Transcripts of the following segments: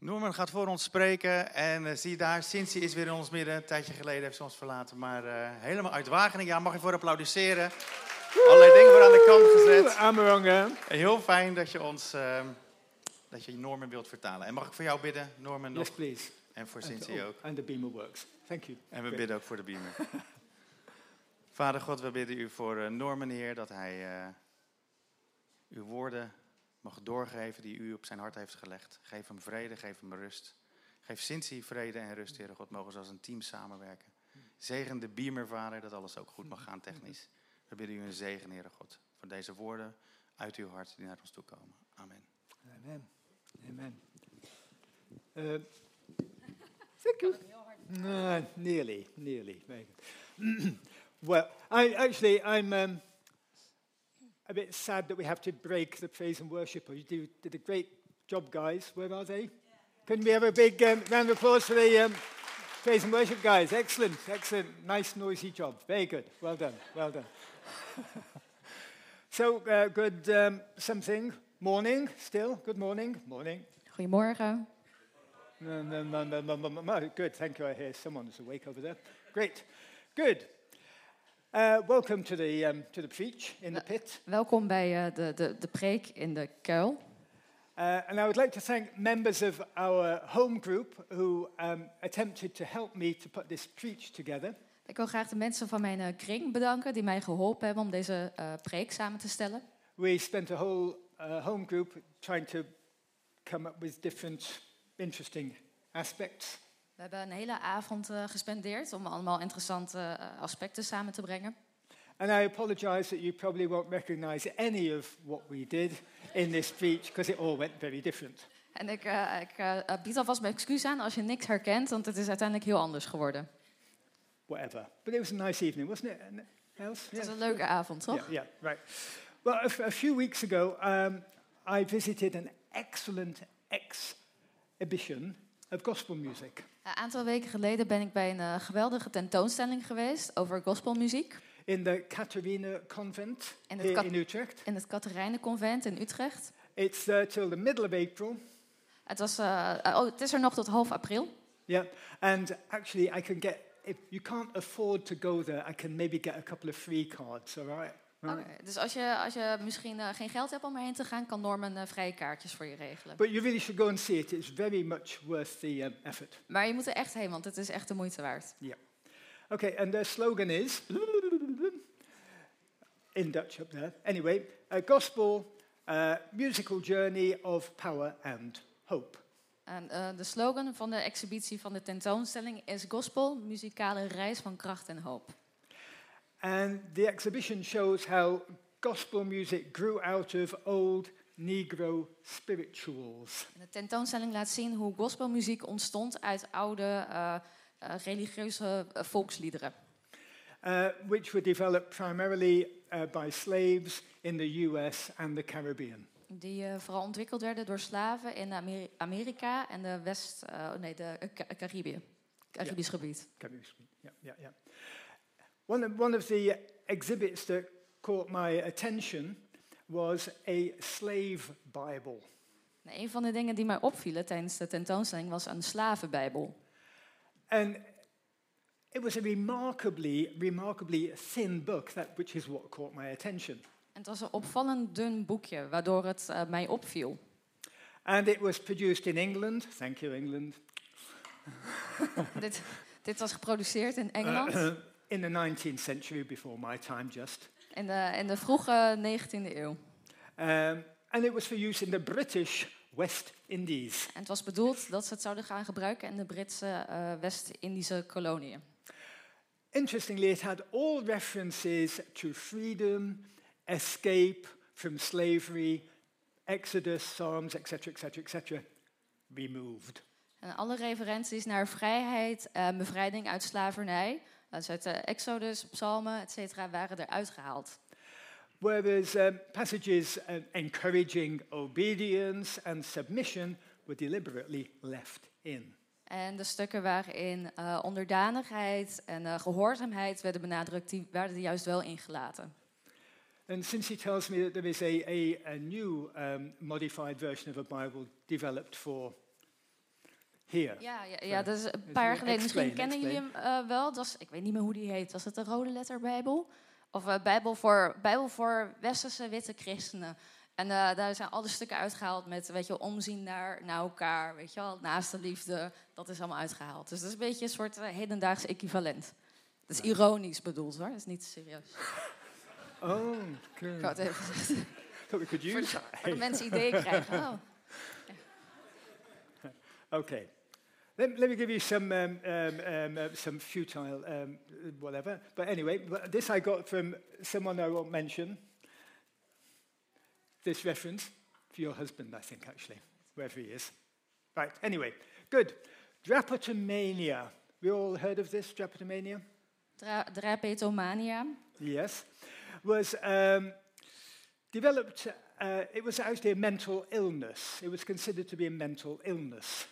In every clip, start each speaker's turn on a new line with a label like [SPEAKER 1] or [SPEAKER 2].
[SPEAKER 1] Norman gaat voor ons spreken en uh, zie daar, Cincy is weer in ons midden. Een tijdje geleden heeft ze ons verlaten, maar uh, helemaal uit Wageningen. Ja, mag je voor applaudisseren. Allerlei dingen voor aan de kant gezet. Heel fijn dat je ons, uh, dat je Norman wilt vertalen. En mag ik voor jou bidden, Norman?
[SPEAKER 2] Yes, please.
[SPEAKER 1] En voor Cincy
[SPEAKER 2] and,
[SPEAKER 1] ook.
[SPEAKER 2] And the beamer works. Thank you.
[SPEAKER 1] En we bidden ook voor de beamer. Vader God, we bidden u voor Norman, Heer, dat hij uw woorden mag doorgeven die u op zijn hart heeft gelegd. Geef hem vrede, geef hem rust. Geef Cincy vrede en rust, Heer God. Mogen ze als een team samenwerken. Zegen de Beamer, Vader, dat alles ook goed mag gaan technisch. We bidden u een zegen, Heere God, voor deze woorden uit uw hart die naar ons toe komen. Amen.
[SPEAKER 2] Amen. Amen. Uh, thank you. No, nearly, nearly. well, I, actually, I'm... Um, a bit sad that we have to break the praise and worship. You do, did a great job, guys. Where are they? Yeah. Couldn't we have a big um, round of applause for the um, praise and worship guys? Excellent, excellent. Nice, noisy job. Very good. Well done, well done. so, uh, good um, something. Morning, still. Good morning. Morning.
[SPEAKER 3] Goedemorgen.
[SPEAKER 2] No, no, no, no, no, no, no. Good, thank you. I hear someone's awake over there. Great. Good. Uh, welcome to the, um, to the preach in the pit.
[SPEAKER 3] Welkom bij uh, de, de, de preek in de kuil.
[SPEAKER 2] Uh, and I would like to thank members of our home group who um, attempted to help me to put this preach together.
[SPEAKER 3] Ik wil graag de mensen van mijn uh, kring bedanken die mij geholpen hebben om deze uh, preek samen te stellen.
[SPEAKER 2] We spent a whole uh, home group trying to come up with different interesting aspects.
[SPEAKER 3] We hebben een hele avond uh, gespendeerd om allemaal interessante uh, aspecten samen te brengen.
[SPEAKER 2] And I apologize that you probably won't recognize any of what we did in this speech because it all went very different.
[SPEAKER 3] En ik, uh, ik bied alvast mijn excuus aan als je niks herkent, want het is uiteindelijk heel anders geworden.
[SPEAKER 2] Whatever. But it was a nice evening, wasn't it? Else?
[SPEAKER 3] Het was een leuke avond, toch?
[SPEAKER 2] Yeah, yeah right. Well, a, a few weeks ago, um, I visited an excellent exhibition of gospel music.
[SPEAKER 3] Een aantal weken geleden ben ik bij een uh, geweldige tentoonstelling geweest over gospelmuziek.
[SPEAKER 2] In de Convent in, het in Utrecht.
[SPEAKER 3] In het Catharijnenconvent in Utrecht.
[SPEAKER 2] It's uh, till the middle of April.
[SPEAKER 3] Het, was, uh, oh, het is er nog tot half april.
[SPEAKER 2] Yeah, and actually I can get, if you can't afford to go there, I can maybe get a couple of free cards, all right?
[SPEAKER 3] Okay, dus als je, als je misschien uh, geen geld hebt om erheen te gaan, kan Norman uh, vrije kaartjes voor je regelen.
[SPEAKER 2] But you really should go and see it. It's very much worth the um, effort.
[SPEAKER 3] Maar je moet er echt heen, want het is echt de moeite waard.
[SPEAKER 2] Yeah. Okay, and their slogan is in Dutch up there. Anyway, a gospel uh, musical journey of power and hope.
[SPEAKER 3] En uh, de slogan van de exhibitie van de tentoonstelling is gospel, muzikale reis van kracht en hoop.
[SPEAKER 2] And the exhibition shows how gospel music grew out of old Negro spirituals.
[SPEAKER 3] De tentoonstelling laat zien hoe gospelmuziek ontstond uit oude uh, uh, religieuze uh, volksliederen.
[SPEAKER 2] which were developed primarily by slaves in the US and the Caribbean.
[SPEAKER 3] Die vooral ontwikkeld werden door slaven in Amer Amerika en de West, nee, de Caribië, Caribisch
[SPEAKER 2] yeah.
[SPEAKER 3] gebied.
[SPEAKER 2] Caribisch gebied, ja, ja, ja. One of, one of the exhibits that caught my attention was a slave Bible.
[SPEAKER 3] Een van de dingen die mij opvielen tijdens de tentoonstelling was een slavenbijbel.
[SPEAKER 2] And it was a remarkably, remarkably thin book, that, which is what caught my attention.
[SPEAKER 3] En het was een opvallend dun boekje, waardoor het uh, mij opviel.
[SPEAKER 2] And it was produced in England. Thank you, England.
[SPEAKER 3] dit, dit was geproduceerd in Engeland.
[SPEAKER 2] In the 19th century, before my time just.
[SPEAKER 3] In de, in de vroege 19e eeuw.
[SPEAKER 2] Um, and it was for use in the British West Indies.
[SPEAKER 3] En het was bedoeld dat ze het zouden gaan gebruiken in de Britse uh, West-Indische koloniën.
[SPEAKER 2] Interestingly, it had all references to freedom, escape from slavery, Exodus, Psalms, etc., etc., etc., removed.
[SPEAKER 3] En alle referenties naar vrijheid, uh, bevrijding uit slavernij, dus uit de Exodus, Psalmen, etc., waren eruit gehaald.
[SPEAKER 2] Whereas um, passages encouraging obedience and submission were deliberately left in.
[SPEAKER 3] En de stukken waarin uh, onderdanigheid en uh, gehoorzaamheid werden benadrukt, die werden er juist wel ingelaten.
[SPEAKER 2] And since he tells me that there is a, a, a new um, modified version of a Bible developed for
[SPEAKER 3] Ja, ja, ja dat is een paar jaar geleden. Misschien
[SPEAKER 2] explain,
[SPEAKER 3] kennen jullie hem eh, wel. Dat is, ik weet niet meer hoe die heet. Was het de Rode Letter Bijbel? Of eh, Bijbel, voor, Bijbel voor westerse witte christenen. En eh, daar zijn alle stukken uitgehaald met weet je, omzien naar, naar elkaar. Weet je wel, naaste liefde. Dat is allemaal uitgehaald. Dus dat is een beetje een soort hedendaags equivalent. Dat is ironisch bedoeld hoor. Dat is niet serieus.
[SPEAKER 2] Oh,
[SPEAKER 3] Ik wou
[SPEAKER 2] good.
[SPEAKER 3] het even gezegd. Voor de mensen ideeën krijgen. Oh.
[SPEAKER 2] Okay. Let, let me give you some, um, um, um, uh, some futile um, whatever. But anyway, this I got from someone I won't mention. This reference for your husband, I think, actually, wherever he is. Right, anyway, good. Drapetomania. We all heard of this, drapetomania?
[SPEAKER 3] Dra drapetomania.
[SPEAKER 2] Yes. Was um, developed, uh, it was actually a mental illness. It was considered to be a mental illness.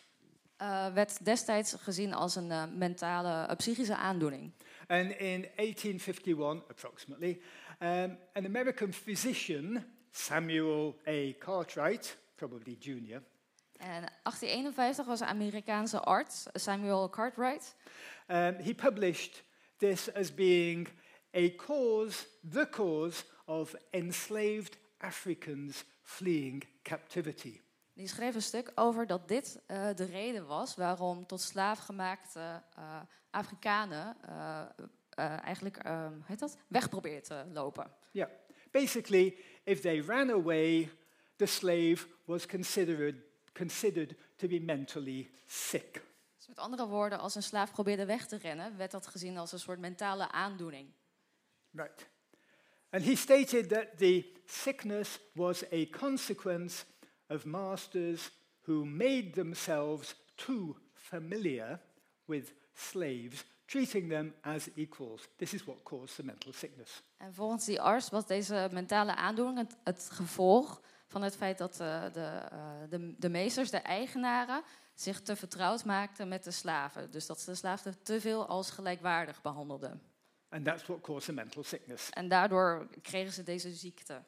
[SPEAKER 3] Eh, werd destijds gezien als een eh, mentale, eh, psychische aandoening.
[SPEAKER 2] And in 1851, approximately, um, an American physician, Samuel A. Cartwright, probably junior,
[SPEAKER 3] En 1851 was een Amerikaanse arts, Samuel Cartwright.
[SPEAKER 2] um, he published this as being a cause, the cause of enslaved Africans fleeing captivity.
[SPEAKER 3] Die schreef een stuk over dat dit eh, de reden was waarom tot slaafgemaakte eh Afrikanen eh, eigenlijk eh, hoe heet dat? weg probeert te lopen.
[SPEAKER 2] Yeah. Basically, if they ran away, the slave was considered, considered to be mentally sick.
[SPEAKER 3] Dus met andere woorden, als een slaaf probeerde weg te rennen, werd dat gezien als een soort mentale aandoening.
[SPEAKER 2] Right. And he stated that the sickness was a consequence of masters who made themselves too familiar with slaves, treating them as equals. This is what caused the mental sickness.
[SPEAKER 3] En volgens die arts was deze mentale aandoening het, het gevolg van het feit dat eh, de, eh, de, de meesters, de eigenaren, zich te vertrouwd maakten met de slaven. Dus dat ze de slaven te veel als gelijkwaardig behandelden.
[SPEAKER 2] And that's what caused the mental sickness.
[SPEAKER 3] En daardoor kregen ze deze ziekte.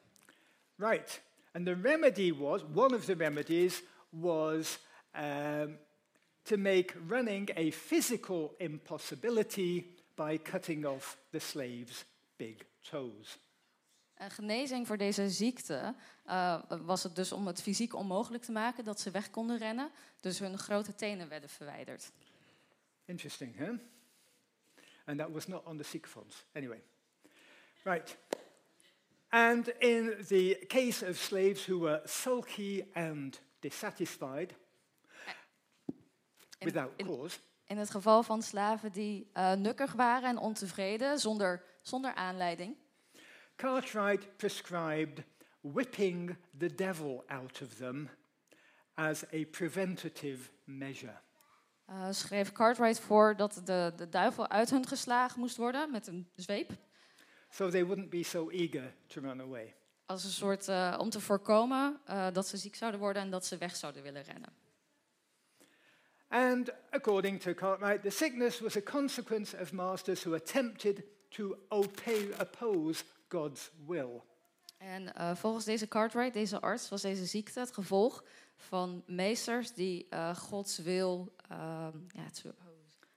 [SPEAKER 2] Right. And the remedy was, one of the remedies was um, to make running a physical impossibility by cutting off the slave's big toes.
[SPEAKER 3] Een genezing voor deze ziekte eh, was het dus om het fysiek onmogelijk te maken dat ze weg konden rennen. Dus hun grote tenen werden verwijderd.
[SPEAKER 2] Interesting, huh? And that was not on the Sikh funds. Anyway. Right. And in the case of slaves who were sulky and dissatisfied,
[SPEAKER 3] In-
[SPEAKER 2] without
[SPEAKER 3] in-
[SPEAKER 2] cause,
[SPEAKER 3] In het geval van slaven die eh, nukkig waren en ontevreden, zonder, zonder aanleiding,
[SPEAKER 2] Cartwright prescribed whipping the devil out of them as a preventative measure.
[SPEAKER 3] eh, schreef Cartwright voor dat de, de duivel uit hun geslagen moest worden met een zweep.
[SPEAKER 2] So they wouldn't be so eager to run away.
[SPEAKER 3] Als een soort eh, om te voorkomen eh, dat ze ziek zouden worden en dat ze weg zouden willen rennen.
[SPEAKER 2] And according to Cartwright, the sickness was a consequence of masters who attempted to oppose God's will.
[SPEAKER 3] En eh, volgens deze Cartwright, deze arts, was deze ziekte het gevolg van meesters die eh, Gods wil. ehm, ja, te-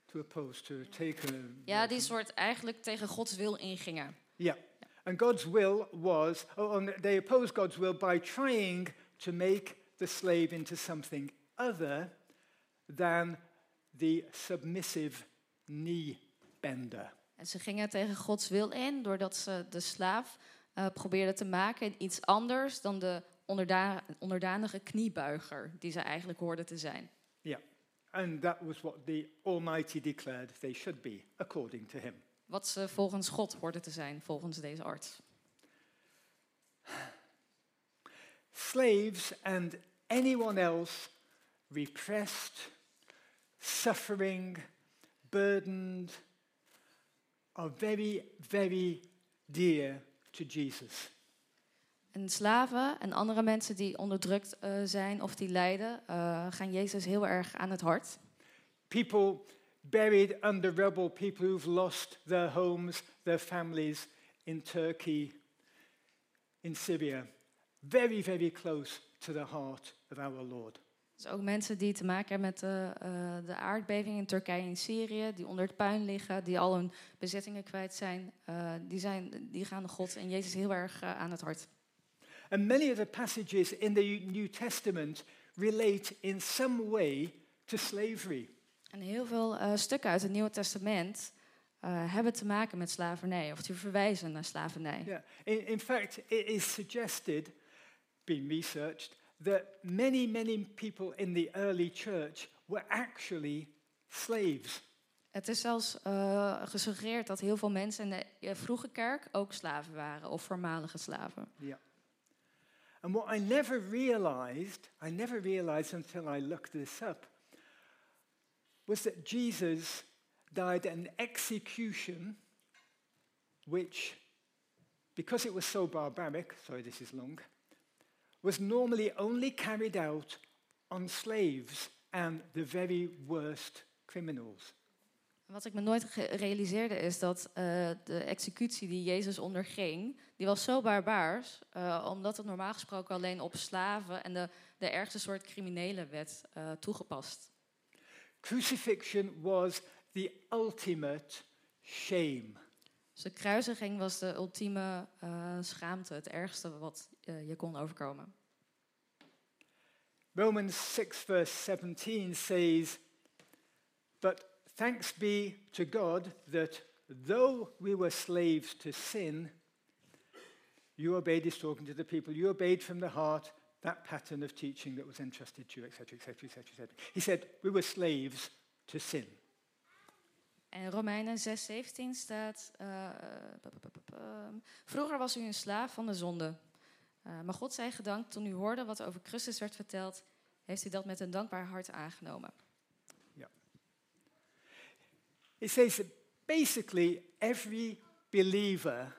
[SPEAKER 2] To oppose, to take a.
[SPEAKER 3] ja, die soort eigenlijk tegen Gods wil ingingen.
[SPEAKER 2] Yeah. And God's will was, oh, they opposed God's will by trying to make the slave into something other than the submissive knee bender.
[SPEAKER 3] En ze gingen tegen Gods wil in doordat ze de slaaf eh, probeerden te maken in iets anders dan de onderda- onderdanige kniebuiger die ze eigenlijk hoorden te zijn.
[SPEAKER 2] Yeah. And that was what the Almighty declared they should be, according to him.
[SPEAKER 3] Wat ze volgens God hoorden te zijn, volgens deze arts.
[SPEAKER 2] Slaves and anyone else repressed, suffering, burdened, are very, very dear to Jesus.
[SPEAKER 3] En slaven en andere mensen die onderdrukt eh, zijn of die lijden, eh, gaan Jezus heel erg aan het hart.
[SPEAKER 2] People buried under rubble, people who've lost their homes, their families in Turkey, in Syria. Very, very close to the heart of our Lord.
[SPEAKER 3] Dus ook mensen die te maken hebben met de, uh, de aardbeving in Turkije en Syrië, die onder het puin liggen, die al hun bezittingen kwijt zijn, uh, die, zijn die gaan God en Jezus heel erg uh, aan het hart.
[SPEAKER 2] And many of the passages in the New Testament relate in some way to slavery.
[SPEAKER 3] En heel veel uh, stukken uit het Nieuwe Testament uh, hebben te maken met slavernij, of die verwijzen naar slavernij.
[SPEAKER 2] Yeah. In, in fact, it is suggested, being researched, that many, many people in the early church were actually slaves.
[SPEAKER 3] Het is zelfs uh, gesuggereerd dat heel veel mensen in de vroege kerk ook slaven waren, of voormalige slaven.
[SPEAKER 2] Yeah. And what I never realized, I never realized until I looked this up, was that Jesus died an execution which, because it was so barbaric, sorry, this is long, was normally only carried out on slaves and the very worst criminals.
[SPEAKER 3] Wat ik me nooit realiseerde is dat uh, de executie die Jezus onderging, die was zo barbaars, uh, omdat het normaal gesproken alleen op slaven en de, de ergste soort criminelen werd uh, toegepast.
[SPEAKER 2] Crucifixion was the ultimate shame.
[SPEAKER 3] Dus de kruisiging was de ultieme uh, schaamte, het ergste wat uh, je kon overkomen.
[SPEAKER 2] Romans 6 verse 17 says, But thanks be to God that though we were slaves to sin, you obeyed, he's talking to the people, you obeyed from the heart that pattern of teaching that was entrusted to you, etc., etc., etc., etc. He said, we were slaves to sin.
[SPEAKER 3] En Romeinen 6:17 staat: uh, Vroeger was u een slaaf van de zonde. Uh, maar God zij gedankt, toen u hoorde wat over Christus werd verteld, heeft u dat met een dankbaar hart aangenomen.
[SPEAKER 2] Yeah. It says that basically every believer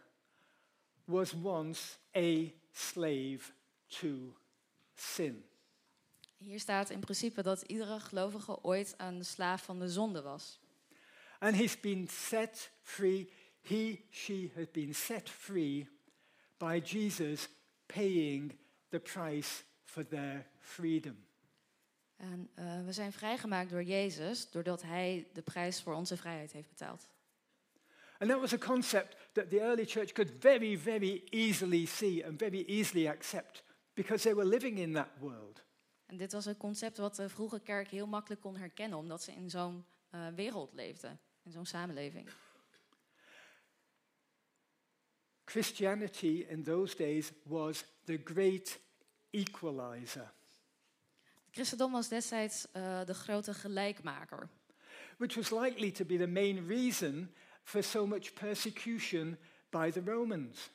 [SPEAKER 2] was once a slave to sin.
[SPEAKER 3] Hier staat in principe dat iedere gelovige ooit een slaaf van de zonde was.
[SPEAKER 2] And he's been set free. He, she has been set free by Jesus paying the price for their freedom.
[SPEAKER 3] En uh, we zijn vrijgemaakt door Jezus, doordat Hij de prijs voor onze vrijheid heeft betaald.
[SPEAKER 2] And that was a concept that the early church could very, very easily see and very easily accept because they were living in that world.
[SPEAKER 3] En dit was een concept wat de vroege kerk heel makkelijk kon herkennen, omdat ze in zo'n uh, wereld leefden, in zo'n samenleving.
[SPEAKER 2] Christianity in those days was the great equalizer.
[SPEAKER 3] Het christendom was destijds uh, de grote gelijkmaker.
[SPEAKER 2] Which was likely to be the main reason for so much persecution by the Romans.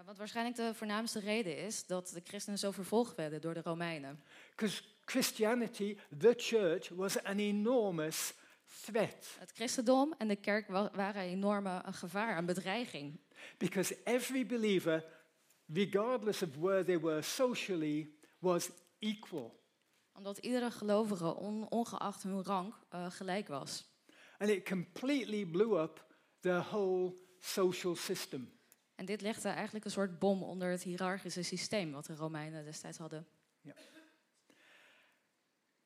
[SPEAKER 3] Uh, wat waarschijnlijk de voornaamste reden is dat de christenen zo vervolgd werden door de Romeinen.
[SPEAKER 2] Because Christianity, the church, was an enormous threat.
[SPEAKER 3] Het christendom en de kerk wa waren een enorme een gevaar, een bedreiging.
[SPEAKER 2] Because every believer, regardless of where they were socially, was equal.
[SPEAKER 3] Omdat iedere gelovige, on, ongeacht hun rang, uh, gelijk was.
[SPEAKER 2] And it completely blew up the whole social system.
[SPEAKER 3] En dit legde eigenlijk een soort bom onder het hiërarchische systeem wat de Romeinen destijds hadden.
[SPEAKER 2] Yeah.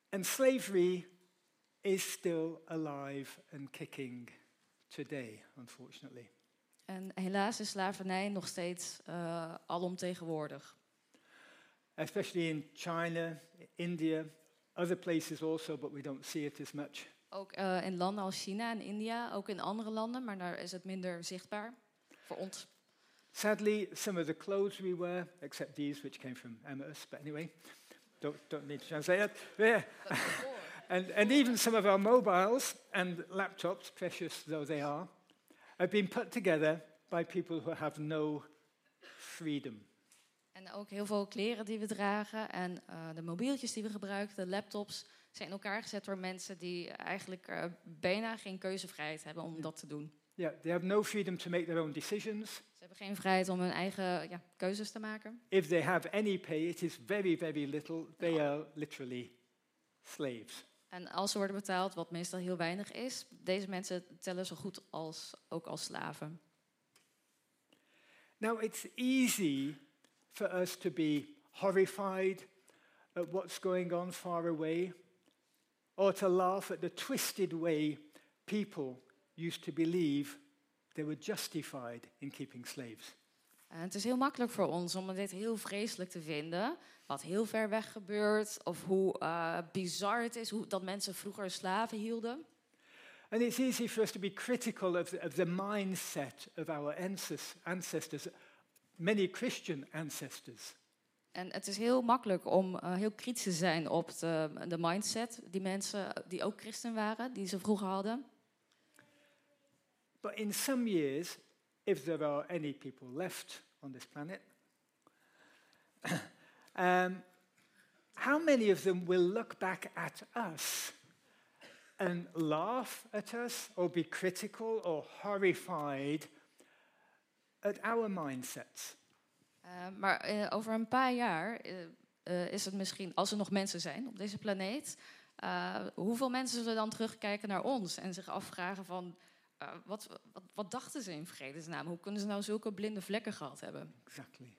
[SPEAKER 2] And slavery is still alive and kicking today, unfortunately.
[SPEAKER 3] En helaas is slavernij nog steeds uh, alomtegenwoordig.
[SPEAKER 2] Especially in China, India, other places also, but we don't see it as much.
[SPEAKER 3] Ook uh, in landen als China en India, ook in andere landen, maar daar is het minder zichtbaar voor ons.
[SPEAKER 2] Sadly, some of the clothes we wear, except these which came from Emmaus, but anyway, don't, don't need to translate that. Yeah. and, and even some of our mobiles and laptops, precious though they are, have been put together by people who have no freedom.
[SPEAKER 3] En ook heel veel kleren die we dragen en uh, de mobieltjes die we gebruiken, de laptops, zijn in elkaar gezet door mensen die eigenlijk uh, bijna geen keuzevrijheid hebben om dat te doen.
[SPEAKER 2] Yeah, they have no freedom to make their own decisions.
[SPEAKER 3] Hebben geen vrijheid om hun eigen ja, keuzes te maken.
[SPEAKER 2] If they have any pay, it is very, very little. They are literally slaves.
[SPEAKER 3] En als ze worden betaald, wat meestal heel weinig is, deze mensen tellen zo goed als ook als slaven.
[SPEAKER 2] Now, it's easy for us to be horrified, at what's going on far away, or to laugh at the twisted way people used to believe they were justified in keeping slaves.
[SPEAKER 3] En het is heel makkelijk voor ons om dit heel vreselijk te vinden. Wat heel ver weg gebeurt. Of hoe uh, bizar het is hoe, dat mensen vroeger slaven hielden.
[SPEAKER 2] And it's easy for us to be critical of the, of the mindset of our ancestors, many Christian ancestors.
[SPEAKER 3] En het is heel makkelijk om uh, heel kritisch te zijn op de, de mindset die mensen die ook christen waren, die ze vroeger hadden.
[SPEAKER 2] But in some years, if there are any people left on this planet, um, how many of them will look back at us and laugh at us or be critical or horrified at our mindsets?
[SPEAKER 3] Uh, maar uh, over een paar jaar uh, is het misschien, als er nog mensen zijn op deze planeet, hoeveel mensen zullen dan terugkijken naar ons en zich afvragen van wat, wat, wat, dachten ze in vredesnaam? Hoe kunnen ze nou zulke blinde vlekken gehad hebben?
[SPEAKER 2] Exactly.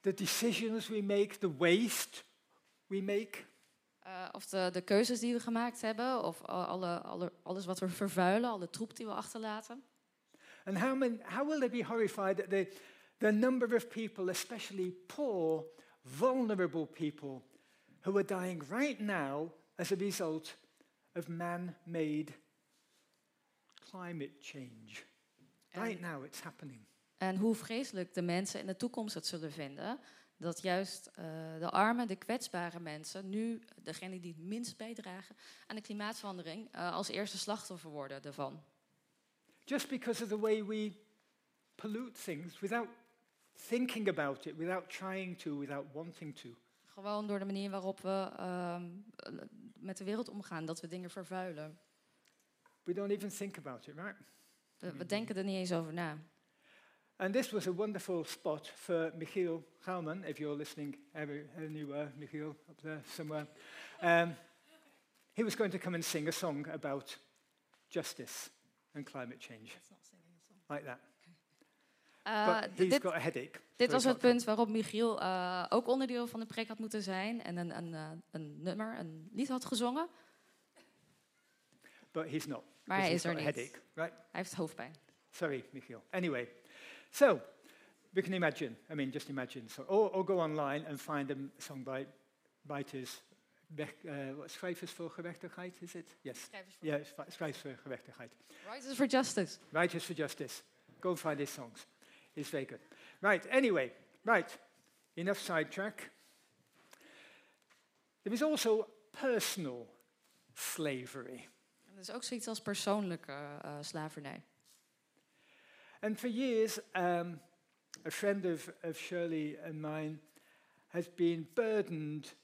[SPEAKER 2] The decisions we make, the waste we make.
[SPEAKER 3] of de, de, keuzes die we gemaakt hebben, of alle, alle, alles wat we vervuilen, alle troep die we achterlaten.
[SPEAKER 2] And how, many, how will they be horrified that the, the number of people, especially poor, vulnerable people, who are dying right now as a result of man made climate change. Right now it's happening.
[SPEAKER 3] En hoe vreselijk de mensen in de toekomst het zullen vinden. Dat juist uh, de arme, de kwetsbare mensen, nu degene die het minst bijdragen aan de klimaatverandering, uh, als eerste slachtoffer worden daarvan.
[SPEAKER 2] Just because of the way we pollute things without thinking about it, without trying to, without wanting to.
[SPEAKER 3] Gewoon door de manier waarop we uh, met de wereld omgaan, dat we dingen vervuilen.
[SPEAKER 2] We don't even think about it, right?
[SPEAKER 3] We, we denken er niet eens over na.
[SPEAKER 2] And this was a wonderful spot for Michiel Gauman, if you're listening anywhere, Michiel, up there somewhere. Um, he was going to come and sing a song about justice and climate change. Like that.
[SPEAKER 3] Uh,
[SPEAKER 2] But he's
[SPEAKER 3] dit,
[SPEAKER 2] got a headache.
[SPEAKER 3] dit
[SPEAKER 2] so
[SPEAKER 3] was
[SPEAKER 2] he
[SPEAKER 3] het punt waarop Michiel uh, ook onderdeel van de preek had moeten zijn en een, een, uh, een nummer, een lied had gezongen.
[SPEAKER 2] But he's not.
[SPEAKER 3] Maar
[SPEAKER 2] 'cause
[SPEAKER 3] hij
[SPEAKER 2] he's
[SPEAKER 3] is er
[SPEAKER 2] got a headache, right?
[SPEAKER 3] Hij heeft hoofdpijn.
[SPEAKER 2] Sorry, Michiel. Anyway, so we can imagine. I mean, just imagine. So, or, or go online and find a song by writers. Uh, schrijvers voor gerechtigheid is it? Yes. Yeah, schri- schrijvers voor gerechtigheid.
[SPEAKER 3] Writers for Justice.
[SPEAKER 2] Writers for Justice. Go find his songs. It's very good. Right. Anyway, right. Enough sidetrack. There is also personal slavery.
[SPEAKER 3] En dat is ook zoiets als persoonlijke uh, slavernij.
[SPEAKER 2] And for years, um, a friend of, of Shirley and mine has been burdened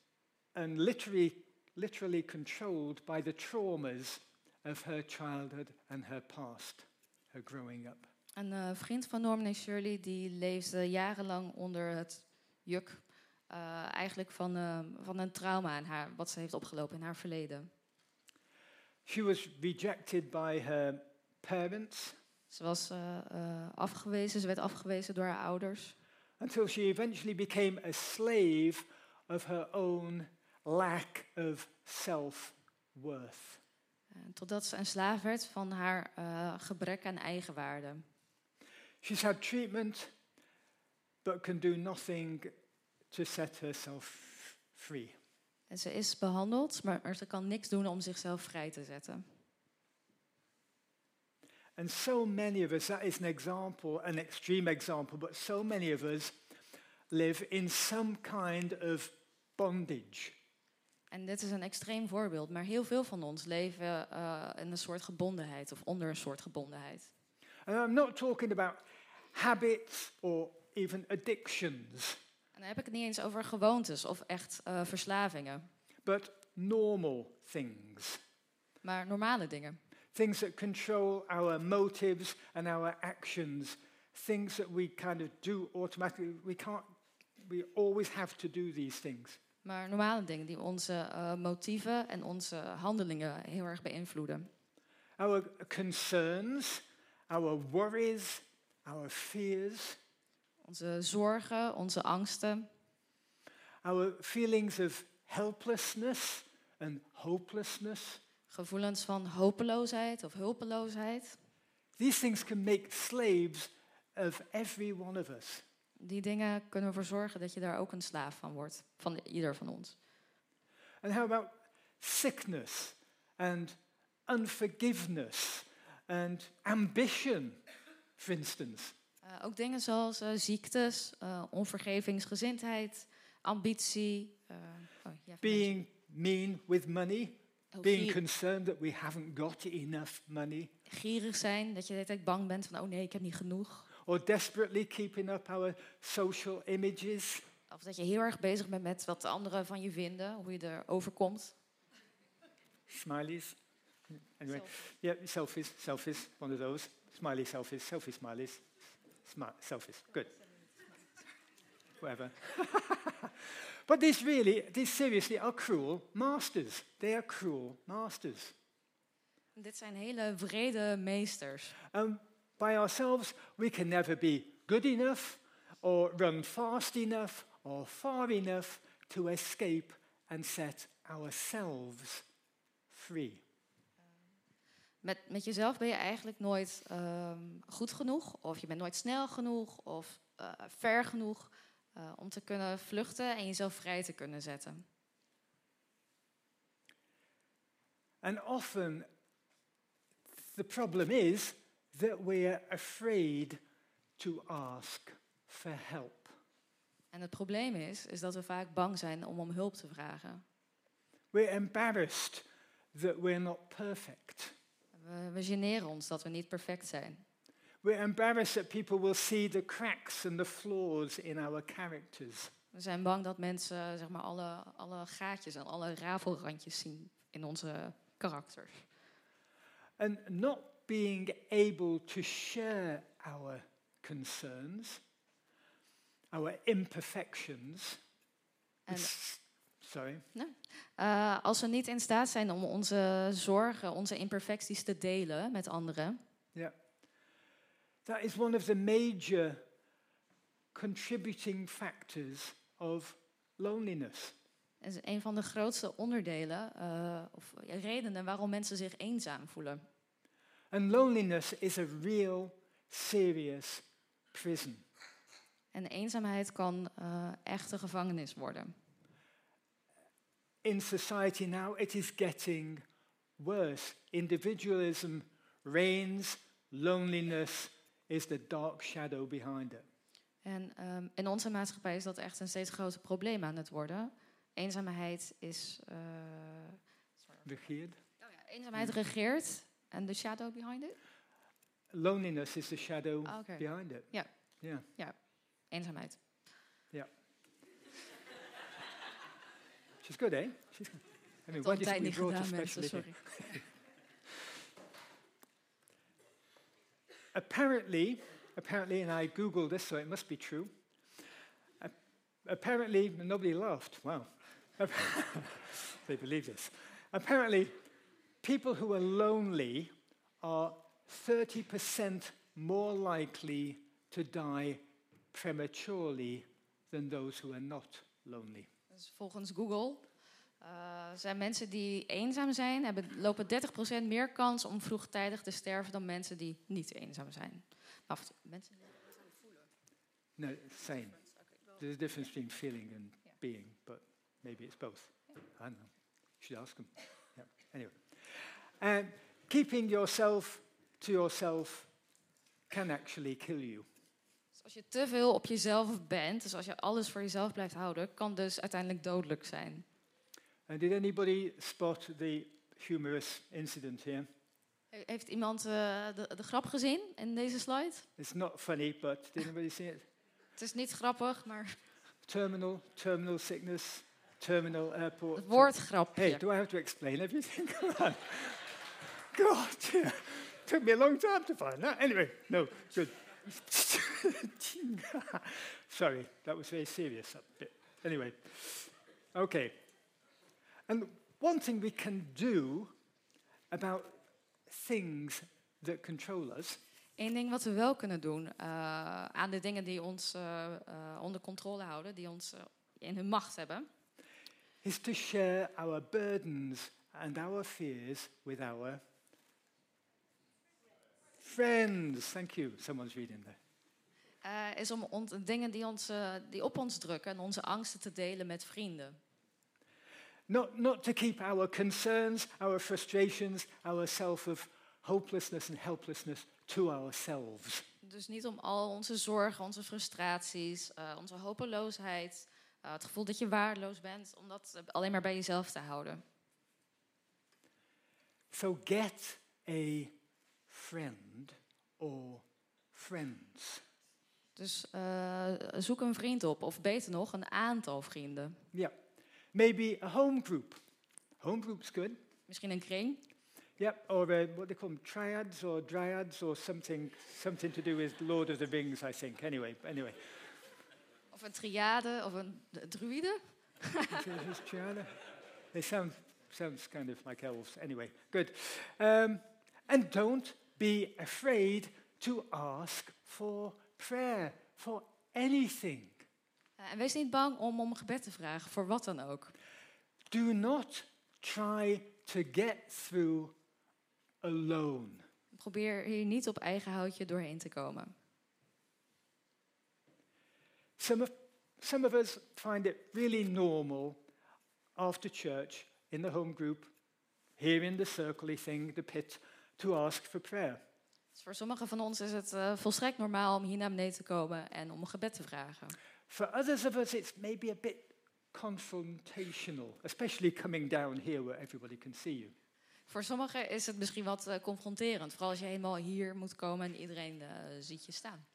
[SPEAKER 2] and literally, literally controlled by the traumas of her childhood and her past, her growing up.
[SPEAKER 3] Een uh, vriend van Norman en Shirley die leefde jarenlang onder het juk uh, eigenlijk van, uh, van een trauma in haar, wat ze heeft opgelopen in haar verleden.
[SPEAKER 2] She was rejected by her parents
[SPEAKER 3] Ze was uh, uh, afgewezen, ze werd afgewezen door haar ouders.
[SPEAKER 2] until she eventually became a slave of her own lack of self-worth.
[SPEAKER 3] Totdat ze een slaaf werd van haar uh, gebrek aan eigenwaarde.
[SPEAKER 2] She's had treatment, but can do nothing to set herself free.
[SPEAKER 3] En ze is behandeld, maar, ze kan niks doen om zichzelf vrij te zetten.
[SPEAKER 2] And so many of us, that is an example, an extreme example, but so many of us live in some kind of bondage.
[SPEAKER 3] En dit is een extreem voorbeeld, maar heel veel van ons leven uh, in een soort gebondenheid of onder een soort gebondenheid.
[SPEAKER 2] And I'm not talking about habits or even addictions,
[SPEAKER 3] dan heb ik het niet eens over gewoontes of echt uh, verslavingen,
[SPEAKER 2] but normal things.
[SPEAKER 3] maar normale dingen.
[SPEAKER 2] Things that control our motives and our actions. Things that we kind of do automatically. We can't, we always have to do these things.
[SPEAKER 3] Maar normale dingen die onze uh, motieven en onze handelingen heel erg beïnvloeden.
[SPEAKER 2] Our concerns, our worries, our fears,
[SPEAKER 3] Onze zorgen, onze angsten,
[SPEAKER 2] our feelings of helplessness and hopelessness.
[SPEAKER 3] Gevoelens van hopeloosheid of hulpeloosheid.
[SPEAKER 2] These things can make slaves of every one of us.
[SPEAKER 3] Die dingen kunnen ervoor zorgen dat je daar ook een slaaf van wordt. Van ieder van ons.
[SPEAKER 2] And how about sickness and unforgiveness and ambition, for instance?
[SPEAKER 3] Uh, ook dingen zoals uh, ziektes, uh, onvergevingsgezindheid, ambitie.
[SPEAKER 2] Oh, being mean with money. Being concerned that we haven't got enough money.
[SPEAKER 3] Gierig zijn, dat je de hele tijd bang bent van, oh nee, ik heb niet genoeg.
[SPEAKER 2] Or desperately keeping up our social images.
[SPEAKER 3] Of dat je heel erg bezig bent met wat anderen van je vinden, hoe je erover komt.
[SPEAKER 2] Smileys. Anyway, yeah, selfies, selfies, one of those. Smiley selfies, selfie smileys. Smart selfies, good. Whatever. but these really, these seriously are cruel masters. They are cruel masters.
[SPEAKER 3] Dit zijn hele vrede meesters.
[SPEAKER 2] Um, by ourselves, we can never be good enough or run fast enough or far enough to escape and set ourselves free.
[SPEAKER 3] Met, met jezelf ben je eigenlijk nooit um, goed genoeg, of je bent nooit snel genoeg, of uh, ver genoeg uh, om te kunnen vluchten en jezelf vrij te kunnen zetten.
[SPEAKER 2] And often the problem is that we are afraid to ask for help.
[SPEAKER 3] En het probleem is, is dat we vaak bang zijn om om hulp te vragen.
[SPEAKER 2] We're embarrassed that we're not perfect.
[SPEAKER 3] We, we generen ons dat we niet perfect zijn.
[SPEAKER 2] We're embarrassed that people will see the cracks and the flaws in our characters.
[SPEAKER 3] We zijn bang dat mensen zeg maar, alle, alle gaatjes en alle rafelrandjes zien in onze karakters.
[SPEAKER 2] And not being able to share our concerns, our imperfections.
[SPEAKER 3] En,
[SPEAKER 2] sorry.
[SPEAKER 3] Uh, als we niet in staat zijn om onze zorgen, onze imperfecties te delen met anderen.
[SPEAKER 2] Yeah. That is one of the major contributing factors of loneliness.
[SPEAKER 3] Dat is een van de grootste onderdelen uh, of redenen waarom mensen zich eenzaam voelen.
[SPEAKER 2] And loneliness is a real serious prison.
[SPEAKER 3] En eenzaamheid kan uh, echt een gevangenis worden.
[SPEAKER 2] In society now it is getting worse. Individualism reigns, loneliness is the dark shadow behind it.
[SPEAKER 3] En um, in onze maatschappij is dat echt een steeds groter probleem aan het worden. Eenzaamheid is. Uh,
[SPEAKER 2] regeert.
[SPEAKER 3] Oh ja, eenzaamheid regeert. And the shadow behind it?
[SPEAKER 2] Loneliness is the shadow oh, okay. behind it.
[SPEAKER 3] Ja.
[SPEAKER 2] Yeah.
[SPEAKER 3] Ja. Eenzaamheid.
[SPEAKER 2] Ja. She's good, eh? She's good.
[SPEAKER 3] I mean, what is we brought sorry.
[SPEAKER 2] apparently, apparently, and I googled this, so it must be true. Uh, apparently, nobody laughed. Wow. they believe this. Apparently, people who are lonely are 30% more likely to die prematurely than those who are not lonely.
[SPEAKER 3] Dus volgens Google uh, zijn mensen die eenzaam zijn, hebben, lopen 30% meer kans om vroegtijdig te sterven dan mensen die niet eenzaam zijn. Maar of, mensen die eenzaam voelen.
[SPEAKER 2] No, same. There's a difference between feeling and yeah. being, but maybe it's both. Yeah. I don't know. You should ask them. Yeah. Anyway. And keeping yourself to yourself can actually kill you.
[SPEAKER 3] Dus als je te veel op jezelf bent, dus als je alles voor jezelf blijft houden, kan dus uiteindelijk dodelijk zijn.
[SPEAKER 2] And did anybody spot the humorous incident here?
[SPEAKER 3] Heeft iemand uh, de, de grap gezien in deze slide?
[SPEAKER 2] It's not funny, but did anybody see it?
[SPEAKER 3] Het is niet grappig, maar...
[SPEAKER 2] Terminal, terminal sickness, terminal airport.
[SPEAKER 3] Het woordgrapje.
[SPEAKER 2] Hey, do I have to explain everything? God, yeah. Took me a long time to find that. Anyway, no, good. Sorry, that was very serious. bit. Anyway, okay. And one thing we can do about things that control us.
[SPEAKER 3] Eén ding wat we wel kunnen doen uh, aan de dingen die ons uh, uh, onder controle houden, die ons in hun macht hebben,
[SPEAKER 2] is to share our burdens and our fears with our friends. Thank you. Someone's reading there.
[SPEAKER 3] eh, is om ons, dingen die, ons, eh, die op ons drukken en onze angsten te delen met vrienden.
[SPEAKER 2] Not, not to keep our concerns, our frustrations, our self of hopelessness and helplessness to ourselves.
[SPEAKER 3] Dus niet om al onze zorgen, onze frustraties, eh, onze hopeloosheid, het gevoel dat je waardeloos bent, om dat alleen maar bij jezelf te houden.
[SPEAKER 2] So get a friend or friends.
[SPEAKER 3] Dus eh, zoek een vriend op, of beter nog, een aantal vrienden.
[SPEAKER 2] Yeah. Maybe a home group. Home group's good.
[SPEAKER 3] Misschien een kring,
[SPEAKER 2] Yep, or uh, what they call them, triads or dryads or something, something to do with Lord of the Rings, I think. Anyway, anyway.
[SPEAKER 3] of een triade, of een d- druïde.
[SPEAKER 2] Is it- is triada? They sound sounds kind of like elves. Anyway, good. Um, and don't be afraid to ask for prayer for anything.
[SPEAKER 3] Eh, en wees niet bang om om gebed te vragen, voor wat dan ook.
[SPEAKER 2] Do not try to get through alone.
[SPEAKER 3] Probeer hier niet op eigen houtje doorheen te komen.
[SPEAKER 2] Some of, some of us find it really normal after church, in the home group, here in the circly thing, the pit, to ask for prayer.
[SPEAKER 3] Dus voor sommigen van ons is het eh, volstrekt normaal om hier naar beneden te komen en om een gebed te vragen.
[SPEAKER 2] For others of us, it's maybe a bit confrontational, especially coming down here where everybody can see you.
[SPEAKER 3] Voor sommigen is het misschien wat eh, confronterend, vooral als je helemaal hier moet komen en iedereen eh, ziet je staan.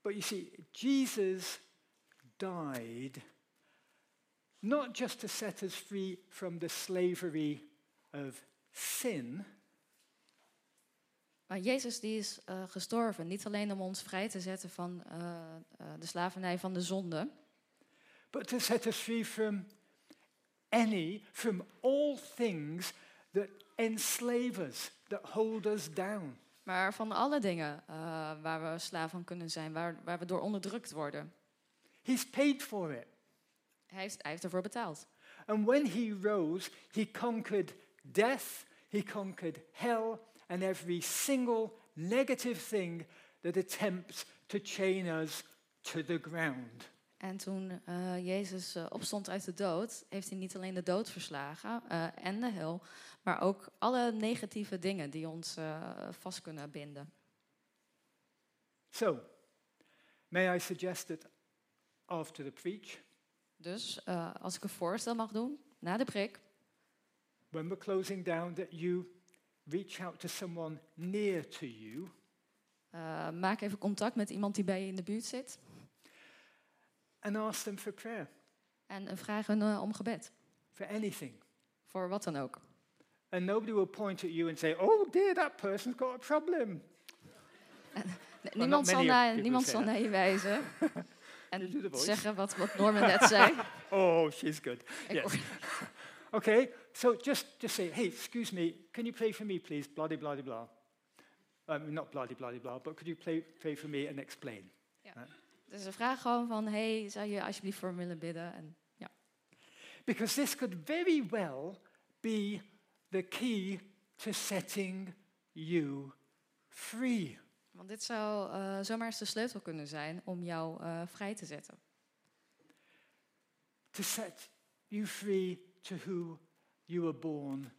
[SPEAKER 2] But you see, Jesus died not just to set us free from the slavery of sin,
[SPEAKER 3] Maar Jezus die is eh, gestorven, niet alleen om ons vrij te zetten van eh, eh, de slavernij van de zonde,
[SPEAKER 2] but to set us free from any, from all things that enslave us, that hold us down.
[SPEAKER 3] maar van alle dingen waar we slaaf van kunnen zijn, waar, waar we door onderdrukt worden.
[SPEAKER 2] He's paid for it.
[SPEAKER 3] Hij heeft, hij heeft ervoor betaald.
[SPEAKER 2] And when he rose, he conquered death, he conquered hell, and every single negative thing that attempts to chain us to the ground.
[SPEAKER 3] En toen eh, Jezus eh, opstond uit de dood, heeft hij niet alleen de dood verslagen eh, en de hel, maar ook alle negatieve dingen die ons vast kunnen binden.
[SPEAKER 2] So, may I suggest that after the preach,
[SPEAKER 3] Dus als ik een voorstel mag doen, na de prik,
[SPEAKER 2] when we're closing down, that you reach out to someone near to you
[SPEAKER 3] eh, maak even contact met iemand die bij je in de buurt zit
[SPEAKER 2] and ask them for prayer,
[SPEAKER 3] en eh, vraag hun eh, om gebed.
[SPEAKER 2] for anything.
[SPEAKER 3] Voor wat dan ook.
[SPEAKER 2] And nobody will point at you and say, oh dear, that person's got a problem.
[SPEAKER 3] Niemand zal, naar, niemand zal naar je wijzen en zeggen wat, wat Norman net zei.
[SPEAKER 2] Oh, she's good. Yes. Okay, so just, just say, hey, excuse me, can you pray for me, please? Blah, blah, blah, blah. Um, not blah, blah, blah, but could you pray, pray for me and explain?
[SPEAKER 3] Dus ze vragen gewoon van, hey, zou je alsjeblieft voor me willen bidden? En, ja.
[SPEAKER 2] Because this could very well be the key to setting you free.
[SPEAKER 3] Want dit zou eh, zomaar eens de sleutel kunnen zijn om jou eh, vrij te zetten.
[SPEAKER 2] To set you free to who you were born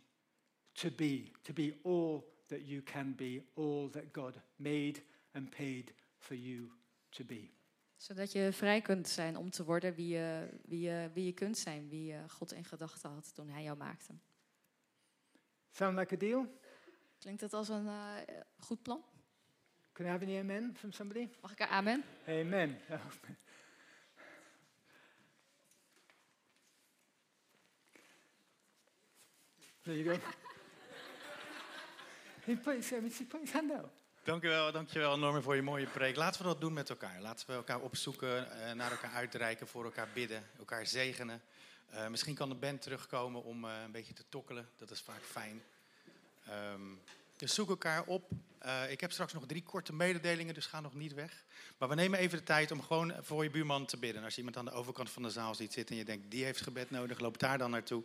[SPEAKER 2] to be, to be all that you can be, all that God made and paid for you to be.
[SPEAKER 3] Zodat je vrij kunt zijn om te worden wie je, wie je, wie je kunt zijn. Wie eh, God in gedachten had toen hij jou maakte.
[SPEAKER 2] Sound like a deal?
[SPEAKER 3] Klinkt het als een eh, goed plan?
[SPEAKER 2] Can I have an amen from somebody?
[SPEAKER 3] Mag ik er amen?
[SPEAKER 2] Amen. there you go. hand out.
[SPEAKER 1] Dankjewel, dankjewel Norman voor je mooie preek. Laten we dat doen met elkaar. Laten we elkaar opzoeken, eh, naar elkaar uitreiken, voor elkaar bidden, elkaar zegenen. Eh, misschien kan de band terugkomen om eh, een beetje te tokkelen. Dat is vaak fijn. Ehm, dus zoek elkaar op. Eh, ik heb straks nog drie korte mededelingen, dus ga nog niet weg. Maar we nemen even de tijd om gewoon voor je buurman te bidden. Als je iemand aan de overkant van de zaal ziet zitten en je denkt, die heeft gebed nodig, loop daar dan naartoe.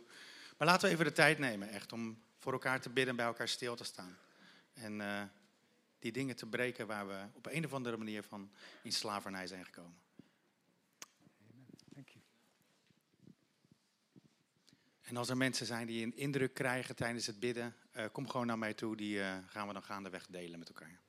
[SPEAKER 1] Maar laten we even de tijd nemen, echt, om voor elkaar te bidden en bij elkaar stil te staan. En eh, die dingen te breken waar we op een of andere manier van in slavernij zijn gekomen. En als er mensen zijn die een indruk krijgen tijdens het bidden, eh, kom gewoon naar mij toe. Die eh, gaan we dan gaandeweg delen met elkaar.